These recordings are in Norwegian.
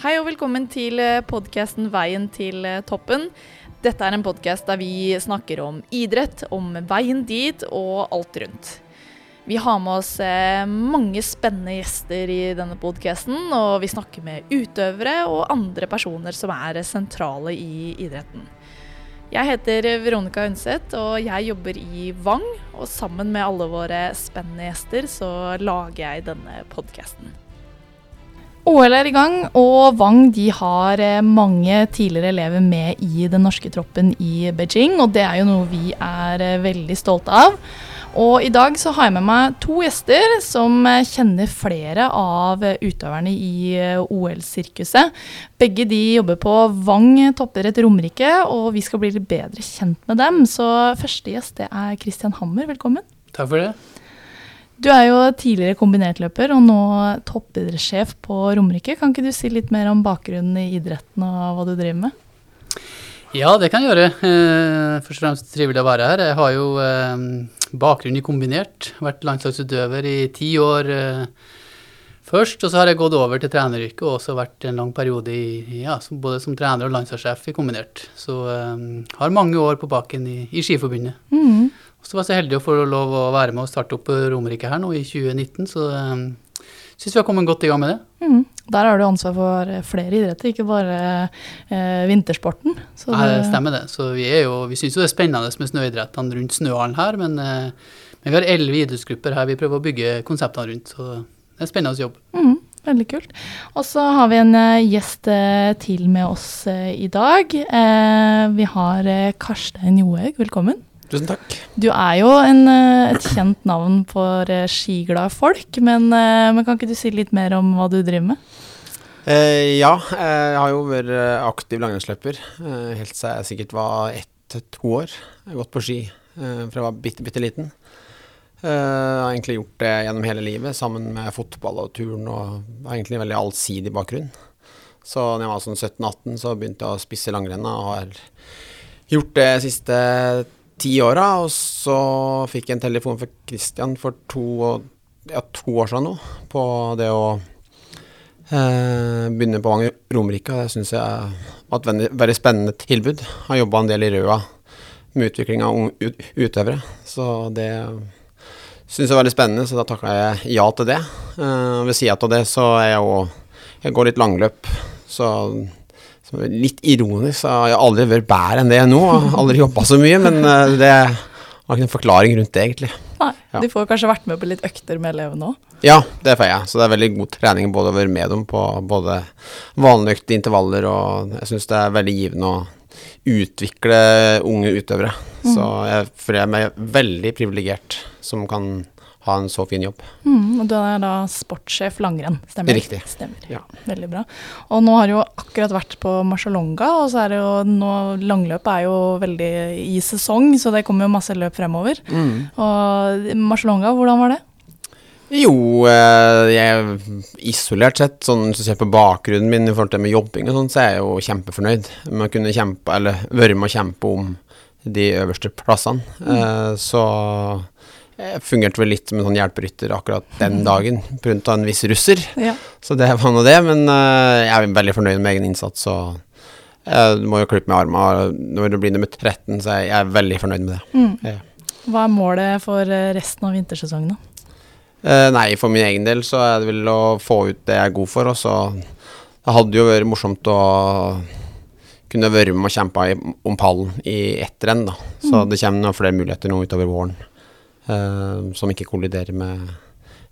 Hei og velkommen til podkasten Veien til toppen. Dette er en podkast der vi snakker om idrett, om veien dit og alt rundt. Vi har med oss eh, mange spennende gjester i denne podkasten, og vi snakker med utøvere og andre personer som er sentrale i idretten. Jeg heter Veronica Undset, og jeg jobber i Vang. Og sammen med alle våre spennende gjester så lager jeg denne podkasten. OL er i gang, og Wang de har eh, mange tidligere elever med i den norske troppen i Beijing. Og det er jo noe vi er eh, veldig stolte av. Og i dag så har jeg med meg to gjester som eh, kjenner flere av utøverne i OL-sirkuset. Begge de jobber på Vang toppidrett Romerike, og vi skal bli litt bedre kjent med dem. Så første gjest det er Christian Hammer, velkommen. Takk for det. Du er jo tidligere kombinertløper og nå toppidrettssjef på Romerike. Kan ikke du si litt mer om bakgrunnen i idretten og hva du driver med? Ja, det kan jeg gjøre. Eh, først og fremst trivelig å være her. Jeg har jo eh, bakgrunn i kombinert. Vært landslagsutøver i ti år eh, først. Og så har jeg gått over til treneryrket og også vært en lang periode i, ja, både som trener og landslagssjef i kombinert. Så har mange år på baken i, i Skiforbundet. Mm. Så var jeg så heldig å få lov å være med og starte opp Romerike her nå i 2019, så um, syns vi har kommet godt i gang med det. Mm. Der har du ansvar for flere idretter, ikke bare eh, vintersporten. Så det... det stemmer det. Så vi, er vi syns jo det er spennende med snøidrettene rundt Snøhallen her, men, eh, men, vi har elleve idrettsgrupper her vi prøver å bygge konseptene rundt. Så det er en spennende jobb. Mm. Veldig kult. Og så har vi en uh, gjest uh, til med oss uh, i dag. vi har Karstein Johaug, velkommen. Tusen takk. Du er jo en, eh, et kjent navn for eh, skiglade folk, men, eh, men, kan ikke du si litt mer om hva du driver med? Eh, ja, jeg har jo vært aktiv langrennsløper eh, helt siden jeg sikkert var ett-to år. Jeg har gått på ski eh, fra jeg var bitte, bitte liten. Jeg har egentlig gjort det gjennom hele livet, sammen med fotball og turn, og har egentlig en veldig allsidig bakgrunn. Så da jeg var sånn 17-18, så begynte jeg å spisse langrenn, og har gjort det siste ti åra, og så fikk jeg en telefon fra Christian for to, ja, to år siden nå, på det å eh, begynne på Vang Romerike. Det syns jeg var et veldig, spennende tilbud. Har jobba en del i Røa med utvikling av utøvere, så det syns det var veldig spennende, så da takka jeg ja til det. Uh, ved sida av det så er jeg jo Jeg går litt langløp, så Litt ironisk, så har aldri vært bedre enn det nå. Aldri jobba så mye, men eh, det har ikke noen forklaring rundt det, egentlig. Nei, ja. Du får kanskje vært med på litt økter med elevene òg? Ja, det får jeg. Så det er veldig god trening både å være med dem på både vanlige økter, intervaller, og jeg syns det er veldig givende å utvikle unge utøvere. Så jeg føler meg veldig privilegert som kan ha en så fin jobb. Mm, og du er da sportssjef langrenn, stemmer? Riktig. Stemmer. Ja. Veldig bra. Og nå har du jo akkurat vært på Marcialonga, og så er det jo nå Langløp er jo veldig i sesong, så det kommer jo masse løp fremover. Mm. Og Marcialonga, hvordan var det? Jo, eh, jeg, isolert sett, sånn hvis du ser på bakgrunnen min i forhold til med jobbing og sånn, så er jeg jo kjempefornøyd med å kunne kjempe, eller være med å kjempe om de øverste plassene. Mm. Eh, så jeg fungerte vel litt en sånn hjelperytter akkurat den mm. dagen pga. en viss russer. Ja. Så det var nå det, men uh, jeg er veldig fornøyd med egen innsats. Og uh, du må jo klippe med armene. Når du blir nummer 13, så jeg er jeg veldig fornøyd med det. Mm. Ja. Hva er målet for eh, resten av vintersesongen, da? Eh, nei, for min egen del så er det vel å få ut det jeg er god for. Og så Det hadde jo vært morsomt å kunne være med og kjempe om pallen i ett renn, da. Så mm. det kommer noen flere muligheter nå utover våren. Uh, som ikke kolliderer med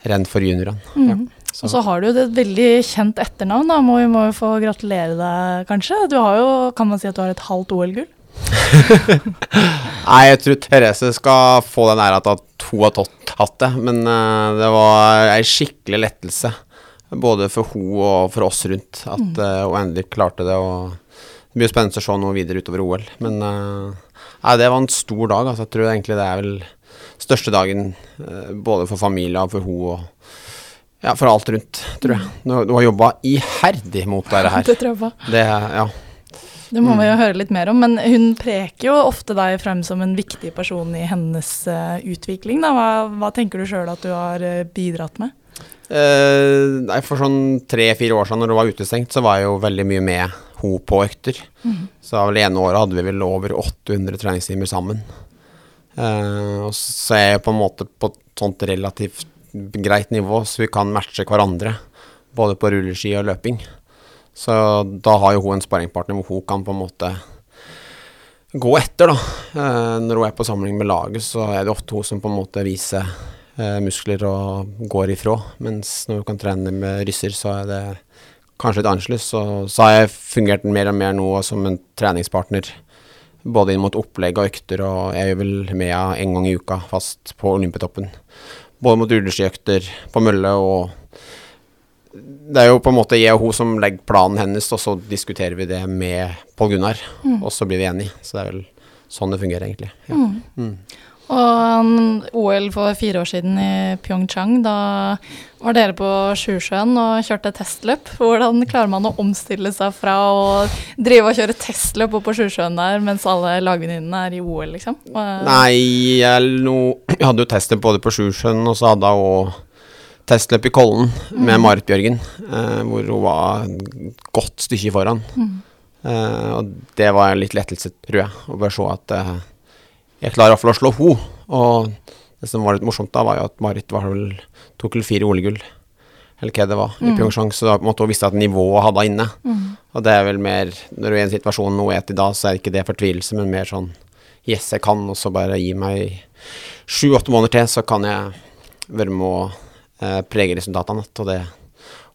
renn for juniorene. Mm. Ja, så. Og så har du et veldig kjent etternavn, da. Må vi må jo få gratulere deg, kanskje. Du har jo, kan man si at du har et halvt OL-gull? Nei, jeg tror Therese skal få den æra at hun har tatt det. Men uh, det var ei skikkelig lettelse. Både for hun og for oss rundt. At mm. uh, hun endelig klarte det. Og det blir spennende å se noe videre utover OL. Men nei, det var en stor dag. Altså, jeg tror egentlig det er vel største dagen eh, både for familie og for henne. og ja, for alt rundt, tror jeg. Du, du har jobba iherdig mot dette her. Det tror jeg på. Det, ja. Det må vi jo høre litt mer om, men hun preker jo ofte deg frem som en viktig person i hennes uh, utvikling. Da. Hva, hva tenker du sjøl at du har uh, bidratt med? Uh, nei, for sånn tre-fire år siden når hun var utestengt, så var jeg jo veldig mye med ho på økter. Så det vel ene året hadde vi vel over 800 treningstimer sammen. Uh, og så er jeg på en måte på et sånt relativt greit nivå, så vi kan matche hverandre. Både på rulleski og løping. Så da har jo hun en sparringpartner hvor hun kan på en måte gå etter, da. Uh, når hun er på samling med laget, så er det ofte hun som på en måte viser uh, muskler og går ifra. Mens når hun kan trene med rysser, så er det kanskje litt annerledes. Så, så har jeg fungert mer og mer nå som en treningspartner. Både inn mot opplegg og økter, og jeg gjør vel med en gang i uka fast på Olympiatoppen. Både mot rulleskiøkter på mølle og det er jo på en måte jeg og hun som legger planen hennes, og så diskuterer vi det med Pål Gunnar. Og så blir vi enige. Så det er vel sånn det fungerer, egentlig. Ja. Mm. Og um, OL for fire år siden i Pyeongchang, da var dere på Sjusjøen og kjørte testløp. Hvordan klarer man å omstille seg fra å drive og kjøre testløp opp på Sjusjøen der, mens alle lagvenninnene er i OL, liksom? Nei, jeg, no, jeg hadde jo testløp både på Sjusjøen, og så hadde jeg òg testløp i Kollen med Marit Bjørgen, eh, hvor hun var et godt stykke foran. Eh, og det var litt lettelse, tror jeg, å bare se at eh, jeg klarer iallfall å slå ho. Og det som var litt morsomt da, var jo at Marit var vel, tok vel fire OL-gull, eller hva det var, i Pyeongchang, så da på en måte hun visste at nivået hadde inne. Og det er vel mer, når du er i en situasjon nå er i da, så er det ikke det fortvilelse, men mer sånn Yes, jeg kan, og så bare gi meg sju-åtte måneder til, så kan jeg være med å eh, prege resultatene. Og det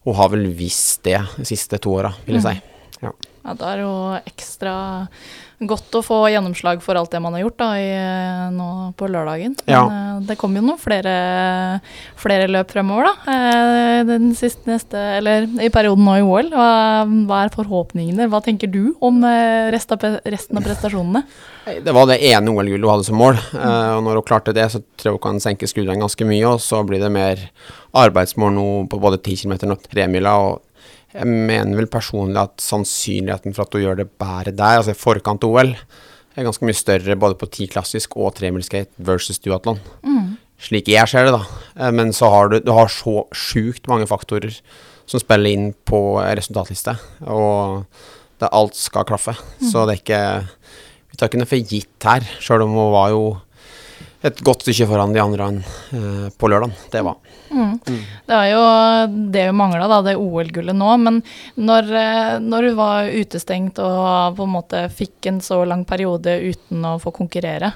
Hun har vel visst det de siste to åra, vil jeg si. Ja. Ja, da er hun ekstra godt å få gjennomslag for alt det man har gjort da, i, nå på lørdagen. Men Ja. eh, det kommer jo noen flere, flere løp fremover, da. eh, Den siste, neste, eller i perioden nå i OL. Hva, hva er forhåpningene? Hva tenker du om resten av, resten av prestasjonene? Det var det ene OL-gullet hun hadde som mål, eh, og når hun klarte det, så tror jeg hun kan senke skuldrene ganske mye, og så blir det mer arbeidsmål nå på både 10 km og 3 mila, og jeg mener vel personlig at sannsynligheten for at hun gjør det bedre der, altså i forkant av OL, er ganske mye større både på 10 klassisk og 3 skate versus duatlon. Slik jeg ser det, da. Eh, Men så har du, du har så sjukt mange faktorer som spiller inn på resultatliste, og det alt skal klaffe. Så det er ikke vi tar ikke noe for gitt her, sjøl om hun var jo et godt stykke foran de andre eh, på lørdag. Det var. Det er jo det vi mangla, det OL-gullet nå. Men når, eh, når du var utestengt og på en måte fikk en så lang periode uten å få konkurrere,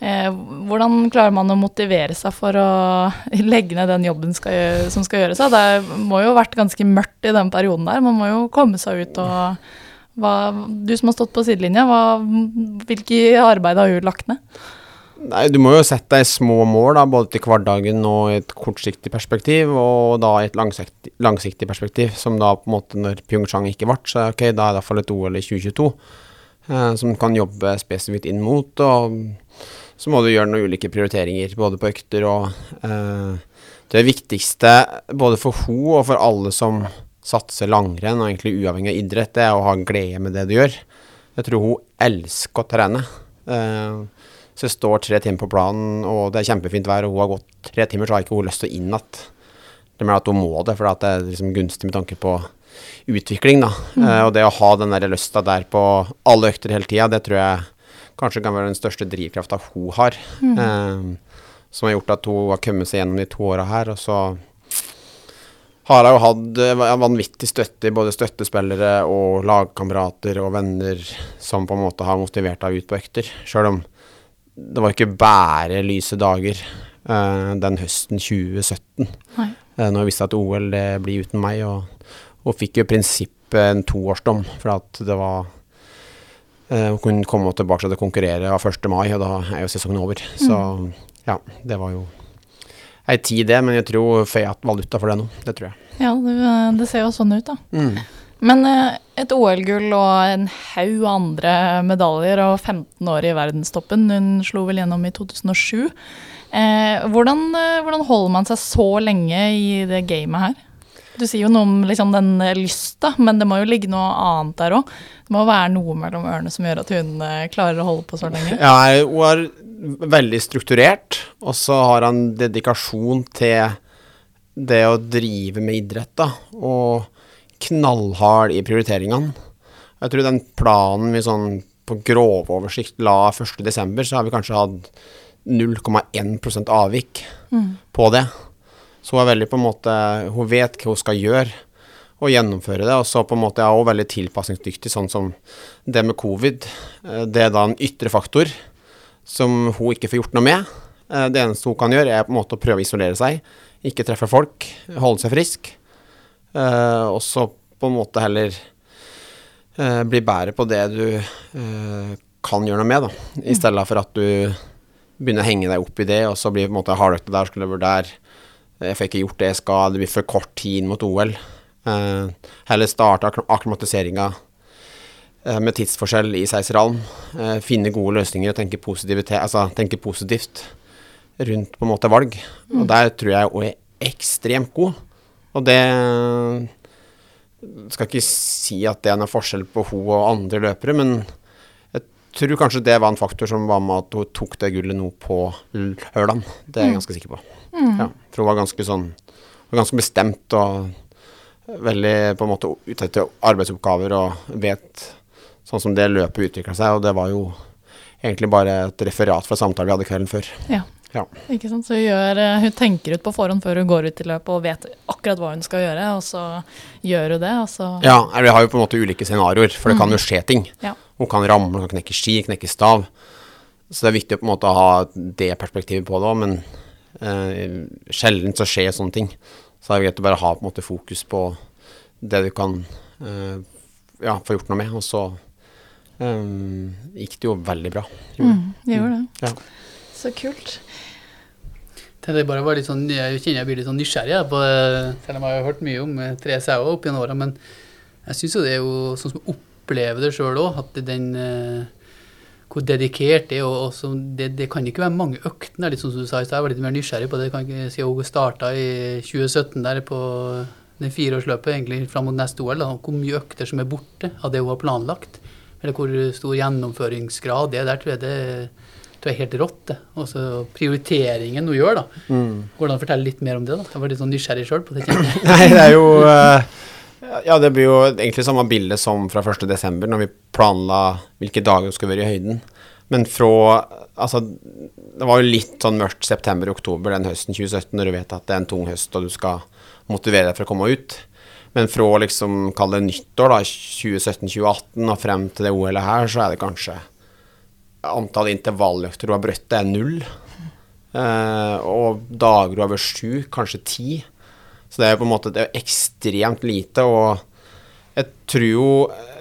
eh, hvordan klarer man å motivere seg for å legge ned den jobben skal, som skal gjøres? Det må jo ha vært ganske mørkt i den perioden der. Man må jo komme seg ut og hva, Du som har stått på sidelinja, hva, hvilke arbeid har du lagt ned? Nei, du må jo sette deg små mål, da, både til hverdagen og i et kortsiktig perspektiv, og da i et langsiktig, langsiktig perspektiv, som da på en måte når Pyeongchang ikke ble, så ok, da er det iallfall et OL i 2022 eh, som kan jobbe spesifikt inn mot. Og så må du gjøre noen ulike prioriteringer, både på økter og eh, Det viktigste både for hun og for alle som satser langrenn, og egentlig uavhengig av idrett, det er å ha glede med det du gjør. Jeg tror hun elsker å trene. Eh, så jeg står tre timer på planen, og det er kjempefint vær, og hun har gått tre timer, så har ikke hun lyst til å inn igjen. Det er at hun må det, for det er liksom gunstig med tanke på utvikling. Da. Eh, og det å ha den der lysta der på alle økter hele tida, det tror jeg kanskje kan være den største drivkrafta hun har. Eh, som har gjort at hun har kommet seg gjennom de to åra her. Og så har jeg jo hatt eh, vanvittig støtte i både støttespillere og lagkamerater og venner som på en måte har motivert henne ut på økter. Sjøl om det var ikke bare lyse dager uh, den høsten 2017. Nei. Uh, når jeg visste at OL det blir uten meg, og, og fikk jo i prinsippet en toårsdom for at det var Hun kunne komme tilbake til å konkurrere av 1. mai, og da er jo sesongen over. Så ja, det var jo ei tid, det, men jeg tror igjen valuta for det nå. Det tror jeg. Ja, det, det ser jo sånn ut, da. Mm. Men eh, et OL-gull og en haug andre medaljer og 15 år i verdenstoppen. Hun slo vel gjennom i 2007. Eh, hvordan, eh, hvordan holder man seg så lenge i det gamet her? Du sier jo noe om liksom, den eh, lysta, men det må jo ligge noe annet der òg. Det må være noe mellom ørene som gjør at hun klarer å holde på så lenge. Ja, hun er veldig strukturert, og så har han dedikasjon til det å drive med idrett, da, og knallhard i prioriteringene. Jeg tror den planen vi sånn på grovoversikt la 1.12., så har vi kanskje hatt 0,1% avvik på det. Så hun er veldig på en måte Hun vet hva hun skal gjøre, og gjennomføre det. Og så på en måte er hun veldig tilpasningsdyktig, sånn som det med covid. Eh, Det er da en ytre faktor som hun ikke får gjort noe med. Eh, Det eneste hun kan gjøre, er på en måte å prøve å isolere seg, ikke treffe folk, holde seg frisk. Eh, og så på en måte heller eh, bli bedre på det du eh, kan gjøre noe med, da. I stedet for at du begynner å henge deg opp i det, og så blir på en måte hardøkta der, skulle vært der. Jeg får ikke gjort det jeg skal, det blir for kort tid inn mot OL. Eh, heller starte ak akklimatiseringa eh, med tidsforskjell i Seiserhallen. Eh, finne gode løsninger og tenke, altså, tenke positivt rundt på en måte valg. Og der tror jeg hun er ekstremt god. Og det skal ikke si at det er noen forskjell på hun og andre løpere, men jeg tror kanskje det var en faktor som var med at hun tok det gullet nå på lørdag. Det er jeg ganske sikker på. Ja, for hun var ganske sånn var ganske bestemt og veldig på en måte ute etter arbeidsoppgaver og vet sånn som det løpet utvikla seg, og det var jo egentlig bare et referat fra samtalen vi hadde kvelden før. Ja. Ja. Ikke sant? Så hun, gjør, eh, hun tenker ut på forhånd før hun går ut i løpet og vet akkurat hva hun skal gjøre, og så gjør hun det, Ja, vi har jo på en måte ulike scenarioer, for det kan jo skje ting. Ja. Hun kan ramle, hun kan knekke ski, knekke stav. Så det er viktig å på en måte ha det perspektivet på det òg, men eh, sjelden så skjer sånne ting. Så det er greit å bare ha på en måte fokus på det du kan eh, ja, få gjort noe med. Og så eh, gikk det jo veldig bra. mm, gjør det. Ja. Så kult. Det bare var litt sånn, jeg kjenner jeg blir litt sånn nysgjerrig, jeg, på, det, selv om jeg har hørt mye om eh, tre sauer opp gjennom åra. Men jeg syns jo det er jo sånn som jeg opplever det sjøl òg, at den eh, hvor dedikert det er. Og også, det, det kan ikke være mange øktene, litt sånn som du sa i stad. Jeg var litt mer nysgjerrig på det. Jeg kan ikke si hun starta i 2017 der på den fireårsløpet, egentlig fram mot neste OL. Hvor mye økter som er borte av det hun har planlagt. Eller hvor stor gjennomføringsgrad det er. Der tror jeg det tror jeg er helt rått. det. Og så prioriteringen hun gjør, da. Mm. Hvordan an å fortelle litt mer om det? da? Jeg var litt sånn nysgjerrig sjøl på det. Nei, det er jo uh, Ja, det blir jo egentlig samme bilde som fra 1.12., når vi planla hvilke dager hun skulle være i høyden. Men fra Altså, det var jo litt sånn mørkt september-oktober den høsten 2017, når du vet at det er en tung høst og du skal motivere deg for å komme ut. Men fra liksom, kall det nyttår, da, 2017-2018 og frem til det OL-et her, så er det kanskje Antall intervalløkter du har brøtt, det er null. Eh, og dager du har vært sju, kanskje ti. Så det er på en måte ekstremt lite. Og jeg tror jo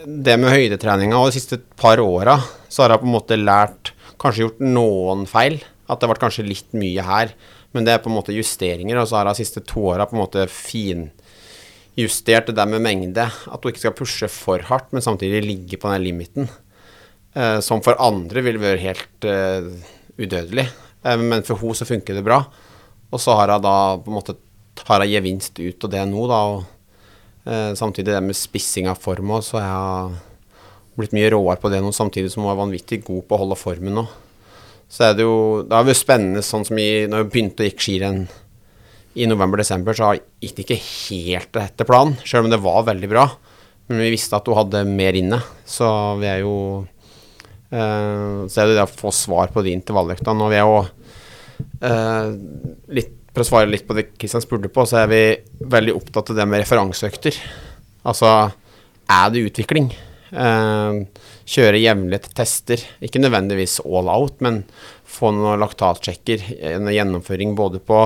det med høydetreninga og de siste par åra, så har jeg på en måte lært Kanskje gjort noen feil. At det ble kanskje litt mye her. Men det er på en måte justeringer. Og så har jeg de siste to åra på en måte finjustert det der med mengde. At du ikke skal pushe for hardt, men samtidig ligge på den limiten. Eh, som for andre vil være helt eh, udødelig. Eh, men for henne så funker det bra. Og så har hun da på en måte tar hun gevinst ut av det nå, da. Og eh, samtidig det med spissing av form òg, så jeg har blitt mye råere på det nå, samtidig som hun er vanvittig god på å holde formen nå. Så er det jo Det har vært spennende sånn som i Når vi begynte å gikk skirenn i november-desember, så gikk det ikke helt etter planen, selv om det var veldig bra. Men vi visste at hun hadde mer inne, så vi er jo Så er det det å få svar på de intervalløktene. Og vi er jo eh, litt For å svare litt på det Kristian spurte på, så er vi veldig opptatt av det med referanseøkter. Altså, er det utvikling? Eh, kjøre jevnlige tester. Ikke nødvendigvis all out, men få noen laktatsjekker. En gjennomføring både på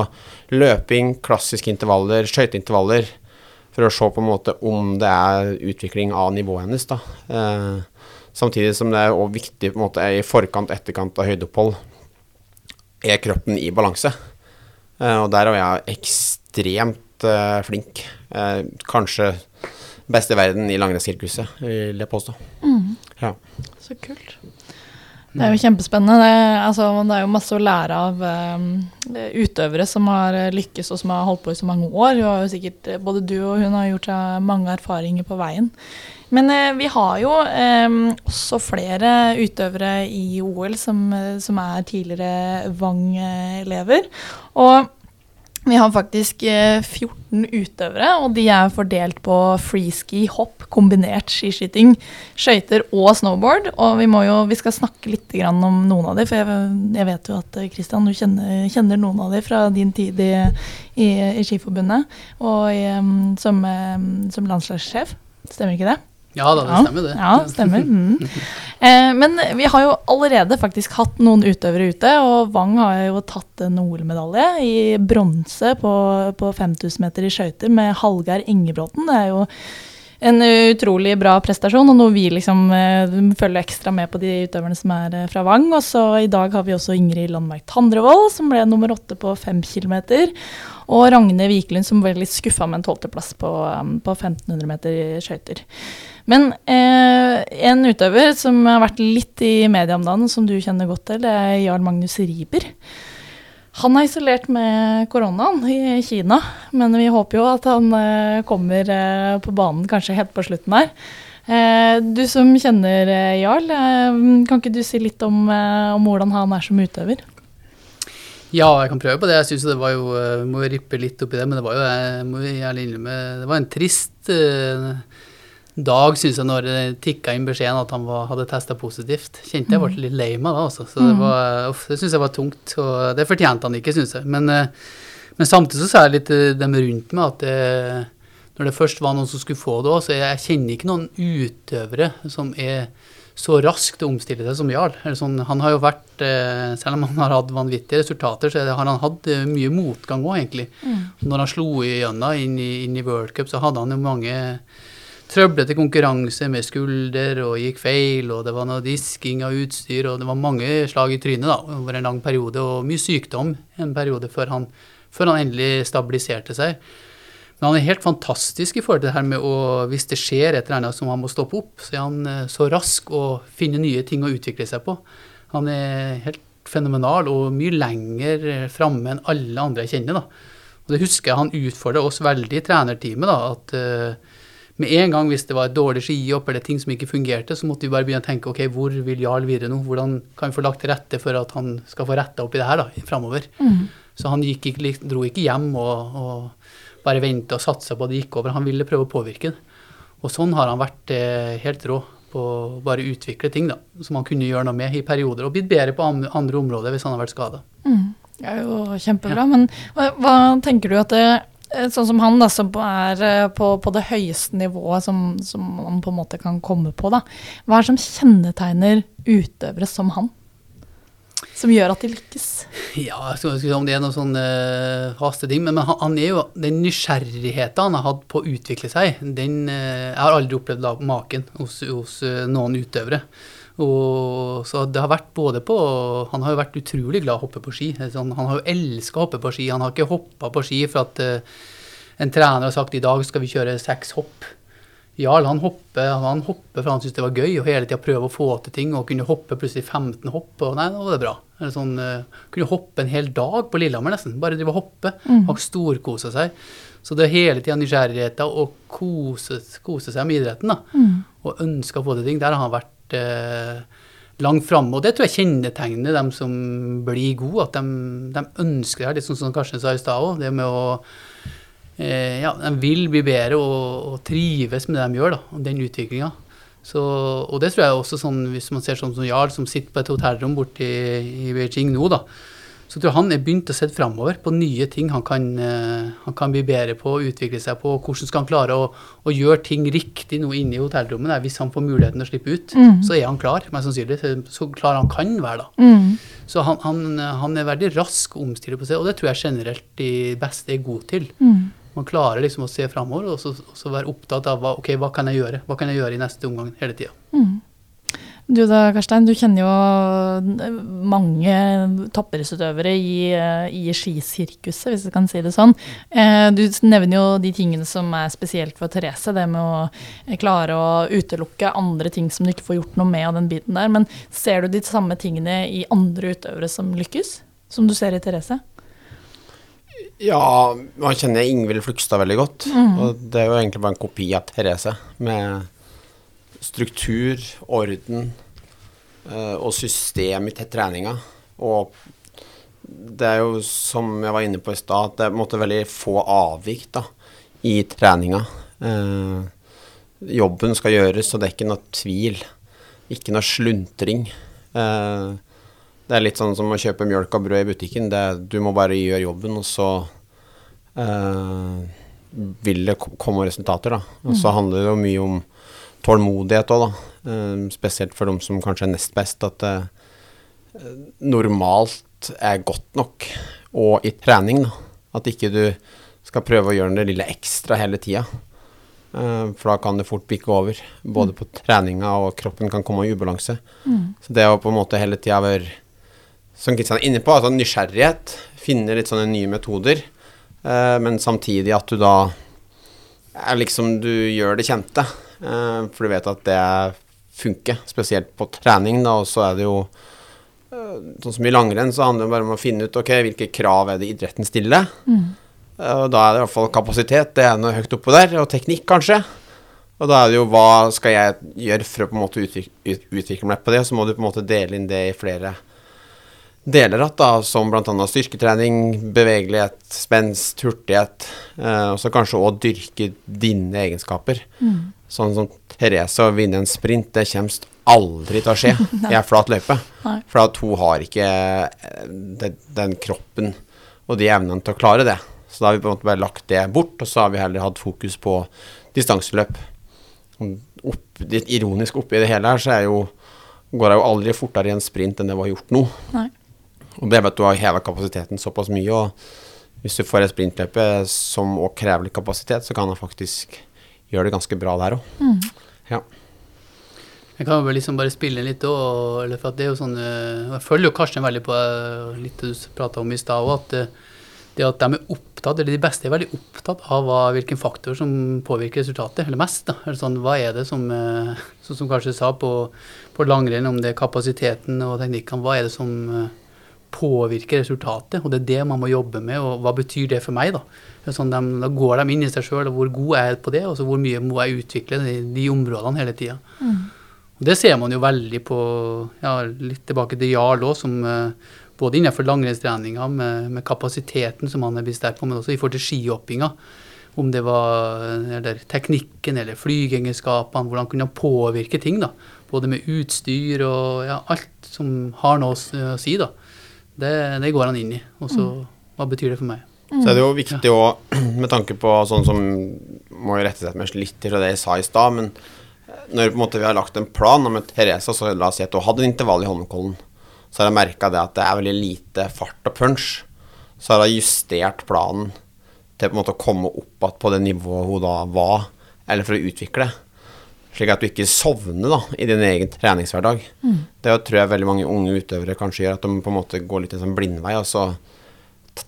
løping, klassiske intervaller, skøyteintervaller. For å se på en måte om det er utvikling av nivået hennes. da. Samtidig som det er også viktig på en måte i forkant, etterkant av høydeopphold. Er kroppen i balanse? Eh, og der er jeg ekstremt eh, flink. Eh, kanskje best i verden i langrennssirkuset, vil jeg påstå. Ja. Så kult. Det er jo kjempespennende. Det, altså, det er jo masse å lære av um, utøvere som har lykkes og som har holdt på i så mange år. Sikkert, både du og hun har gjort seg mange erfaringer på veien. Men eh, vi har jo eh, også flere utøvere i OL som, eh, som er tidligere Vang-elever. Og Vi har faktisk eh, 14 utøvere, og de er fordelt på freeski, hopp, kombinert skiskyting, skøyter og snowboard. Og vi, jo, vi skal snakke litt om noen av dem, for jeg, jeg vet jo at eh, Christian, du kjenner, kjenner noen av dem fra din tid i, i, i Skiforbundet og i, um, som, um, som landslagssjef. Stemmer ikke det? Ja da, det stemmer det. Ja, stemmer. Mm. Eh, men vi har jo allerede faktisk hatt noen utøvere ute, og Wang har jo tatt en OL-medalje i bronse på, på 5000 meter i skøyter med Hallgeir Ingebråten. Det er jo en utrolig bra prestasjon, og noe vi liksom eh, følger ekstra med på de utøverne som er eh, fra Vang. Og så i dag har vi også Ingrid Landmark Tandrevold, som ble nummer åtte på fem kilometer. Og Ragne Wiklund, som ble litt skuffa med en tolvteplass på, um, på 1500 meter skøyter. Men eh, en utøver som har vært litt i media om dagen, som du kjenner godt til, det er Jarl Magnus Riiber. Han er isolert med koronaen i Kina, men vi håper jo at han eh, kommer eh, på banen kanskje helt på slutten her. Eh, du som kjenner eh, Jarl, eh, kan ikke du si litt om, om hvordan han er som utøver? Ja, jeg kan prøve på det. Jeg synes det var jo, må jo rippe litt opp i det, men det var jo jeg må gjerne innrømme, det var en trist dag, syns jeg, når det tikka inn beskjeden at han var, hadde testa positivt. Kjente jeg ble mm. litt lei meg da, altså. Så det, mm. var, uff, det syns jeg var tungt. Og det fortjente han ikke, syns jeg. Men, eh, men, samtidig så sa jeg litt til dem rundt meg at det, når det først var noen som skulle få det òg, så jeg kjenner ikke noen utøvere som er så raskt å omstille seg som Jarl. Sånn, han har jo vært, eh, Selv om han har hatt vanvittige resultater, så har han hatt eh, mye motgang òg, egentlig. Mm. Når han slo igjennom inn inn i World Cup, så hadde han jo mange trøblete konkurranse med skulder og gikk feil, og det var noe disking av utstyr, og det var mange slag i trynet da, over en lang periode, og mye sykdom en periode før han, før han endelig stabiliserte seg. Men han er helt fantastisk i forhold til det her med å Hvis det skjer et eller annet som han må stoppe opp, så er han eh, så rask å finne nye ting å utvikle seg på. Han er helt fenomenal og mye lenger framme enn alle andre jeg kjenner. da. Og det husker jeg han utfordra oss veldig i trenerteamet. da, at uh, med en gang hvis det var et dårlig skihopp eller ting som ikke fungerte, så måtte vi bare begynne å tenke ok, hvor vil Jarl videre nå? Hvordan kan vi få lagt til rette for at han skal få retta opp i det her da, framover? Mm. Så han ikke, dro ikke hjem og, og bare vente og satsa på at det gikk over. Han ville prøve å påvirke det. Og sånn har han vært eh, helt rå på å bare utvikle ting da, som han kunne gjøre noe med i perioder, og blitt bedre på andre, områder hvis han har vært skada. Mm. Det er jo kjempebra. Ja. Men hva, hva, tenker du at det Eh, sånn som han, da, som er eh, på, på det høyeste nivået som, som, man på en måte kan komme på. Da. Hva er det som kjennetegner utøvere som han? Som gjør at de lykkes? Ja, jeg skal ikke si om det er noen sånne uh, faste ting, men, men han, han, er jo den nysgjerrigheten han har hatt på å utvikle seg, den uh, Jeg har aldri opplevd da, maken hos, hos uh, noen utøvere. Og, så det har vært både på Han har jo vært utrolig glad i å hoppe på ski. Han, han har jo elska å hoppe på ski. Han har ikke hoppa på ski for at en trener har sagt i dag skal vi kjøre seks hopp. Jarl han hopper, han hopper for han syntes det var gøy, og hele tida prøve å få til ting. Og kunne hoppe plutselig 15 hopp, og nei, nå var det bra. Eller sånn, uh, kunne hoppe en hel dag på Lillehammer nesten. Bare drive og hoppe. Mm. Og storkose seg. Så det er hele tida nysgjerrigheten og kose, kose, seg med idretten. da, mm. Og ønske å få til ting. Der har han vært uh, langt framme. Og det tror jeg kjennetegner dem som blir gode, at de, de ønsker det. Litt sånn som Karsten sa i stad òg. Det med å Ja, de vil bli bedre og, og, trives med det de gjør, da, den utviklinga. Og det tror jeg også sånn, hvis man ser sånn som Jarl, som sitter på et hotellrom borte i, i Beijing nå, da så tror jeg han er begynt å se framover på nye ting han kan, uh, han kan, bli bedre på og utvikle seg på. Hvordan skal han klare å, å gjøre ting riktig nå inne i hotellrommet? Der, hvis han får muligheten til å slippe ut, mm. så er han klar, mest sannsynlig. Så klar han kan være, da. Mm. Så han, han, han, er veldig rask å omstille på seg, og det tror jeg generelt de beste er gode til. Mm. Man klarer liksom å se framover og så, så, være opptatt av hva, okay, hva kan jeg gjøre Hva kan jeg gjøre i neste omgang hele tida. Mm. Du da, Karstein, du kjenner jo mange toppidrettsutøvere i, i skisirkuset, hvis jeg kan si det sånn. Eh, du nevner jo de tingene som er spesielt for Therese, det med å klare å utelukke andre ting som du ikke får gjort noe med av den biten der. Men ser du de samme tingene i andre utøvere som lykkes, som du ser i Therese? Ja, man kjenner Ingvild Flugstad veldig godt. Mm. Og det er jo egentlig bare en kopi av Therese. med struktur, orden uh, og system i treninga. Og det er jo som jeg var inne på i stad, det er på en måte veldig få avvik da, i treninga. Eh, jobben skal gjøres, og det er ikke noe tvil. Ikke noe sluntring. Eh, det er litt sånn som å kjøpe mjølk og brød i butikken. Det, du må bare gjøre jobben, og så eh, vil det komme resultater, da. Og så handler det jo mye om tålmodighet òg, da. Eh, spesielt for dem som kanskje er nest best. At det normalt er godt nok, og i trening, da. At ikke du skal prøve å gjøre det lille ekstra hele tida. Eh, for da kan det fort bikke over. Både på treninga og kroppen kan komme i ubalanse. Så det å på en måte hele tida være, som Kristian er inne på, altså nysgjerrighet, finne litt sånne nye metoder, eh, men samtidig at du da er liksom Du gjør det kjente, eh, for du vet at det funker, spesielt på trening, da, og så er det jo eh, Sånn som i langrenn, så handler det bare om å finne ut ok, hvilke krav er det idretten stiller. Mm. Og da er det i hvert fall kapasitet, det er noe høyt oppå der, og teknikk kanskje. Og da er det jo hva skal jeg gjøre for å på en måte utvik utvikle meg på det, og så må du på en måte dele inn det i flere igjen, da, som bl.a. styrketrening, bevegelighet, spenst, hurtighet, eh, og så kanskje òg dyrke dine egenskaper. Sånn som Therese å vinne en sprint, det kommer aldri til å skje i ei flat løype. Nei. For at hun har ikke eh, den, den kroppen og de evnene til å klare det. Så da har vi på en måte bare lagt det bort, og så har vi heller hatt fokus på distanseløp. Opp, litt ironisk oppi det hele her, så er jo, går jeg jo aldri fortere i en sprint enn det vi har gjort nå. Nei. Og det er ved at du har heva kapasiteten såpass mye, og hvis du får et sprintløpe som òg krever litt kapasitet, så kan han faktisk gjøre det ganske bra der òg. Ja. Jeg kan vel liksom bare spille litt òg, for at det er jo sånn eh, Jeg følger jo Karsten veldig på eh, litt det du prata om i stad òg, at eh, det at de er opptatt, eller de beste er veldig opptatt av hva, hvilken faktor som påvirker resultatet, eller mest. da. Eller sånn, hva er det som, sånn som kanskje sa på, på langrenn, om det er kapasiteten og teknikkene, hva er det som eh, påvirker resultatet? Og det er det man må jobbe med, og hva betyr det for meg, da? Sånn, de, da går de inn i seg sjøl, og hvor god er jeg på det, og så hvor mye må jeg utvikle de, de områdene hele tida. Og det ser man jo veldig på, ja, litt tilbake til Jarl òg, som eh, både innenfor langrennstreninga med, med kapasiteten som han er blitt sterk på, men også i forhold til skihoppinga. Om det var eller teknikken eller flygeegenskapene, hvordan kunne han påvirke ting. da, Både med utstyr og ja, alt som har noe å si. da. Det, det går han inn i. Og så, hva betyr det for meg? Så er det jo viktig òg, med tanke på sånn som Må jo rette seg med litt til det jeg sa i stad, men når på en måte vi har lagt en plan og med Therese, så la oss si at hun hadde en intervall i Holmenkollen, så har jeg merka det at det er veldig lite fart og punch. Så har jeg justert planen til på en måte å komme opp igjen på det nivået hun da var, eller for å utvikle. Slik at du ikke sovner da, i din egen treningshverdag. Det tror jeg veldig mange unge utøvere kanskje gjør, at de på en måte går litt en sånn blindvei. og så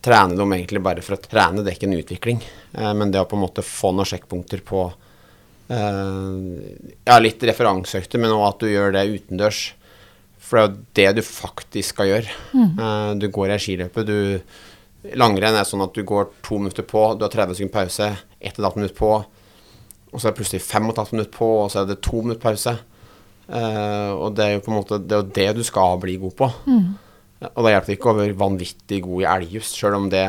trener de egentlig bare for å trene, det er ikke en utvikling. Eh, men det å på en måte få noen sjekkpunkter på eh, Ja, litt referanseøkter, men òg at du gjør det utendørs. For det er jo det du faktisk skal gjøre. Eh, du går i ei skiløype, Langrenn er sånn at du går to minutter på, du har 30 sekunder pause, ett og et halvt på, og så er det plutselig fem og et halvt minutt på, og så er det to minutter pause. Uh, og det er jo på en måte det, er det du skal bli god på. Og da hjelper det ikke å være vanvittig god i elgjust, sjøl om det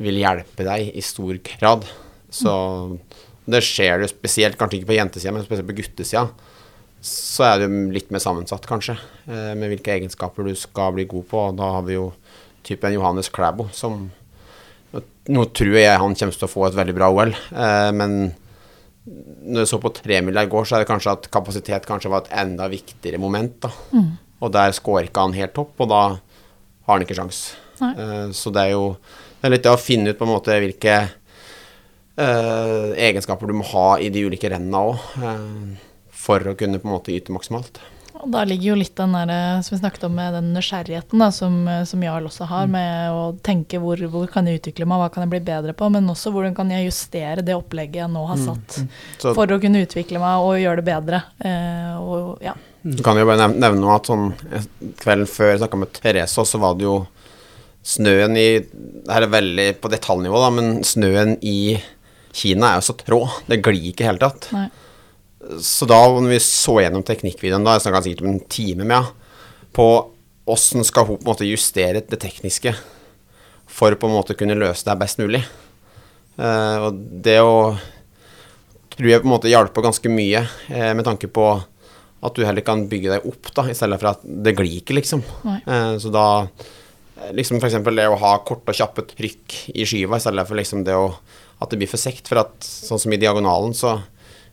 vil hjelpe deg i stor grad. Så det skjer jo spesielt, kanskje ikke på jentesida, men spesielt på guttesida. Så er det litt mer sammensatt, kanskje, eh, med hvilke egenskaper du skal bli god på. Og da har vi jo typen Johannes Klæbo, som Nå tror jeg han kommer til å få et veldig bra OL, eh, men når jeg så på tremila i går, så er det kanskje at kapasitet kanskje var et enda viktigere moment. da. Og der scorer ikke han helt topp, og da har han ikke sjans. Eh, så det er jo det er litt det å finne ut på en måte hvilke uh, egenskaper du må ha i de ulike rennene òg, for å kunne på en måte yte maksimalt. Og da ligger jo litt den der, eh, som vi snakket om, med den nysgjerrigheten da, som, eh, som Jarl også har, med å tenke hvor, hvor kan jeg utvikle meg, hva kan jeg bli bedre på, men også hvordan kan jeg justere det opplegget jeg nå har satt Så for å kunne utvikle meg og gjøre det bedre. Eh, og ja. Du kan jo bare nevne, nevne at sånn eh, kvelden før jeg snakka med Therese, så var det jo snøen i Det her er veldig på detaljnivå, da, men snøen i Kina er jo så trå. Det glir ikke i hele tatt. Nei. Så da når vi så gjennom teknikkvideoen, da jeg snakka sikkert om en time med henne, på åssen skal hun på en måte justere det tekniske for på en måte kunne løse det best mulig. Uh, og det å tror jeg på en måte hjelper ganske mye, eh, med tanke på at du heller kan bygge deg opp, da, i stedet for at det glir ikke, liksom. Eh, så da eh, liksom f.eks. det å ha korte og kjappe trykk i skiva, i stedet for liksom det å at det blir for sekt. For at sånn som i diagonalen, så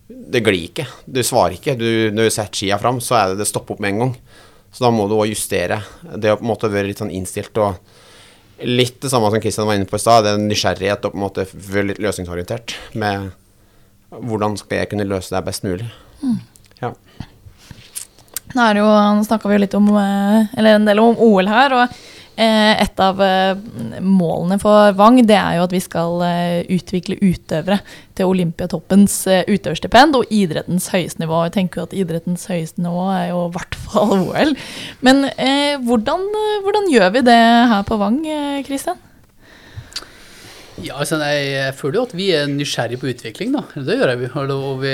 det glir ikke. Du svarer ikke. Du, når du setter skia fram, så er det det stopper opp med en gang. Så da må du òg justere. Det å på en måte være litt sånn innstilt og litt det samme som Kristian var inne på i stad, det er nysgjerrighet og på en måte være litt løsningsorientert med hvordan skal jeg kunne løse det best mulig. Mm. Ja. Nå er jo, snakka vi jo litt om, eh, eller en del om OL her. og et av eh, målene for Vang det er jo at vi skal utvikle utøvere til Olympiatoppens utøverstipend og idrettens høyeste nivå. Jeg tenker jo at idrettens høyeste nivå er jo i hvert fall OL. Men eh, hvordan, hvordan, gjør vi det her på Vang, Kristian? Ja, altså, jeg føler jo at vi er nysgjerrige på utvikling, da. Det gjør jeg. Og vi,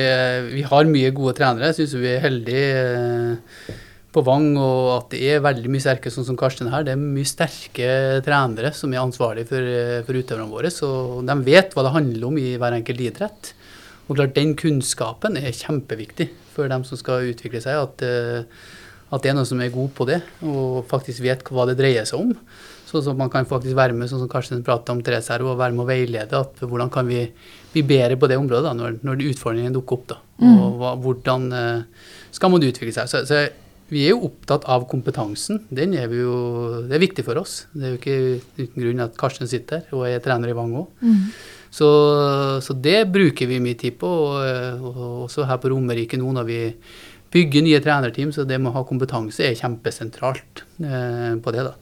vi har mye gode trenere. Jeg syns vi er heldige eh, på Vang, og at det er veldig mye sterke, sånn som Karsten her. Det er mye sterke trenere som er ansvarlige for, eh, for utøverne våre. Så de vet hva det handler om i hver enkelt idrett. Og klart, den kunnskapen er kjempeviktig for dem som skal utvikle seg. At, eh, at det er noen som er god på det, og faktisk vet hva det dreier seg om. Sånn at man kan faktisk være med, sånn som Karsten pratet om Therese og være med å veilede. at Hvordan kan vi bli bedre på det området da, når, når utfordringene dukker opp? da, mm. og hva, Hvordan uh, skal man utvikle seg? Så, så, vi er jo opptatt av kompetansen. Den er vi jo, Det er viktig for oss. Det er jo ikke uten grunn at Karsten sitter her og er trener i Vang òg. Mm. Så, så, det bruker vi mye tid på. Og, og også her på Romerike nå når vi bygger nye trenerteam, så det med å ha kompetanse er kjempesentralt eh, på det. da.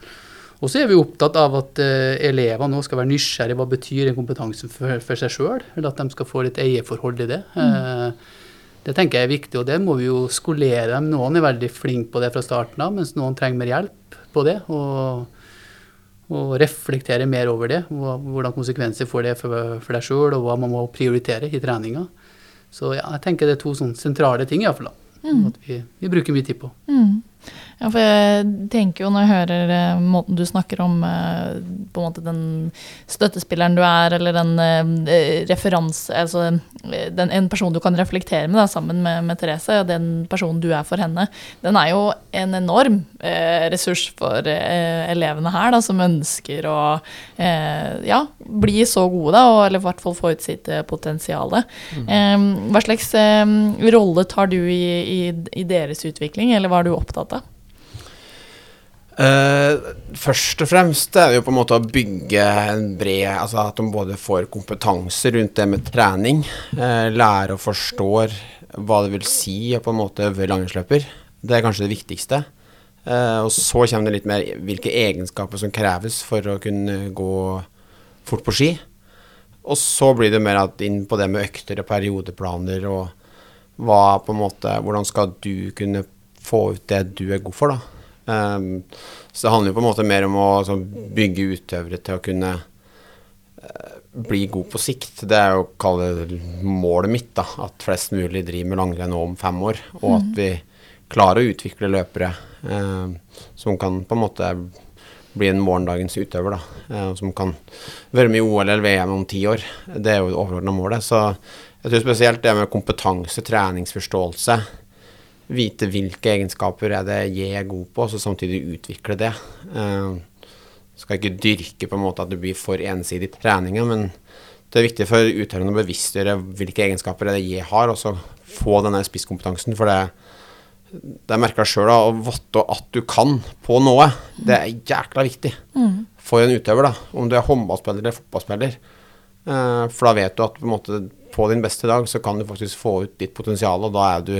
Og så er vi opptatt av at uh, elever nå skal være nysgjerrige. Hva betyr den kompetansen for, for seg sjøl? Eller at de skal få litt eierforhold i det. Mm. Uh, det tenker jeg er viktig, og det må vi jo skolere dem. Noen er veldig flinke på det fra starten av, mens noen trenger mer hjelp på det. Og, og reflektere mer over det. Hvordan konsekvenser får det for, deg sjøl, og hva man må prioritere i treninga. Så ja, jeg tenker det er to sånne sentrale ting iallfall. Mm. At vi, vi bruker mye tid på. Mm. Ja, for jeg tenker jo når jeg hører eh, måten du snakker om eh, på en måte den støttespilleren du er, eller den eh, referanse Altså den, en person du kan reflektere med da, sammen med, med, Therese, og den personen du er for henne, den er jo en enorm eh, ressurs for eh, elevene her, da, som ønsker å eh, ja, bli så gode, da, og, eller i hvert fall få ut sitt potensial. Mm. hva slags rolle tar du i, i, i deres utvikling, eller hva er du opptatt av? Uh, først og fremst er det jo på en måte å bygge en bred Altså at de både får kompetanse rundt det med trening, uh, lære og forstår hva det vil si på en måte øve langrennsløper. Det er kanskje det viktigste. Uh, og så kommer det litt mer hvilke egenskaper som kreves for å kunne gå fort på ski. Og så blir det mer inn på det med økter og periodeplaner og hva på en måte Hvordan skal du kunne få ut det du er god for, da. Um, så det handler jo på en måte mer om å altså, bygge utøvere til å kunne uh, bli god på sikt. Det er jo kalle målet mitt, da. At flest mulig driver med langrenn nå om fem år. Og at mm. vi klarer å utvikle løpere uh, som kan på en måte bli en morgendagens utøver, da. Uh, som kan være med i OL eller VM om ti år. Det er jo det overordna målet. Så jeg tror spesielt det med kompetanse, treningsforståelse vite hvilke egenskaper er det jeg er god på, og så samtidig utvikle det. Uh, skal ikke dyrke på en måte at det blir for ensidig treninga, men det er viktig for utøverne å bevisstgjøre hvilke egenskaper er det jeg har, og så få denne spisskompetansen. For det, det er merka sjøl, å votte at du kan på noe, det er jækla viktig mm. for en utøver. da, Om du er håndballspiller eller fotballspiller. Uh, for da vet du at på, måte, på din beste dag så kan du faktisk få ut ditt potensial, og da er du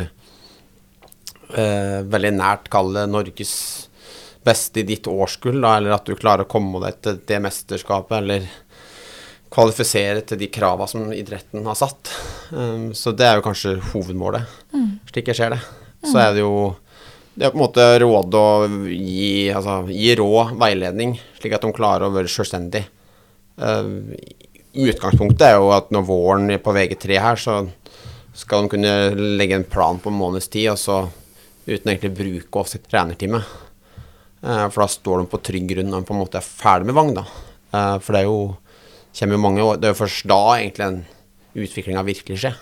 eh, veldig nært kalle Norges beste i ditt årskull, da, eller at du klarer å komme deg til det mesterskapet, eller kvalifisere til de krava som idretten har satt. Um, så det er jo kanskje hovedmålet, mm. slik jeg ser det. Så mm. er det jo det er på en måte råd å gi, altså, gi råd, veiledning, slik at de klarer å være selvstendig. Uh, utgangspunktet er jo at når våren er på VG3 her, så skal de kunne legge en plan på en måneds tid, og så uten egentlig å bruke oss et trenertime. Eh, for da står de på trygg grunn når de på en måte er ferdig med Vang. da. Eh, for det er jo kommer jo mange år, Det er jo først da egentlig en utviklinga virkelig skjer.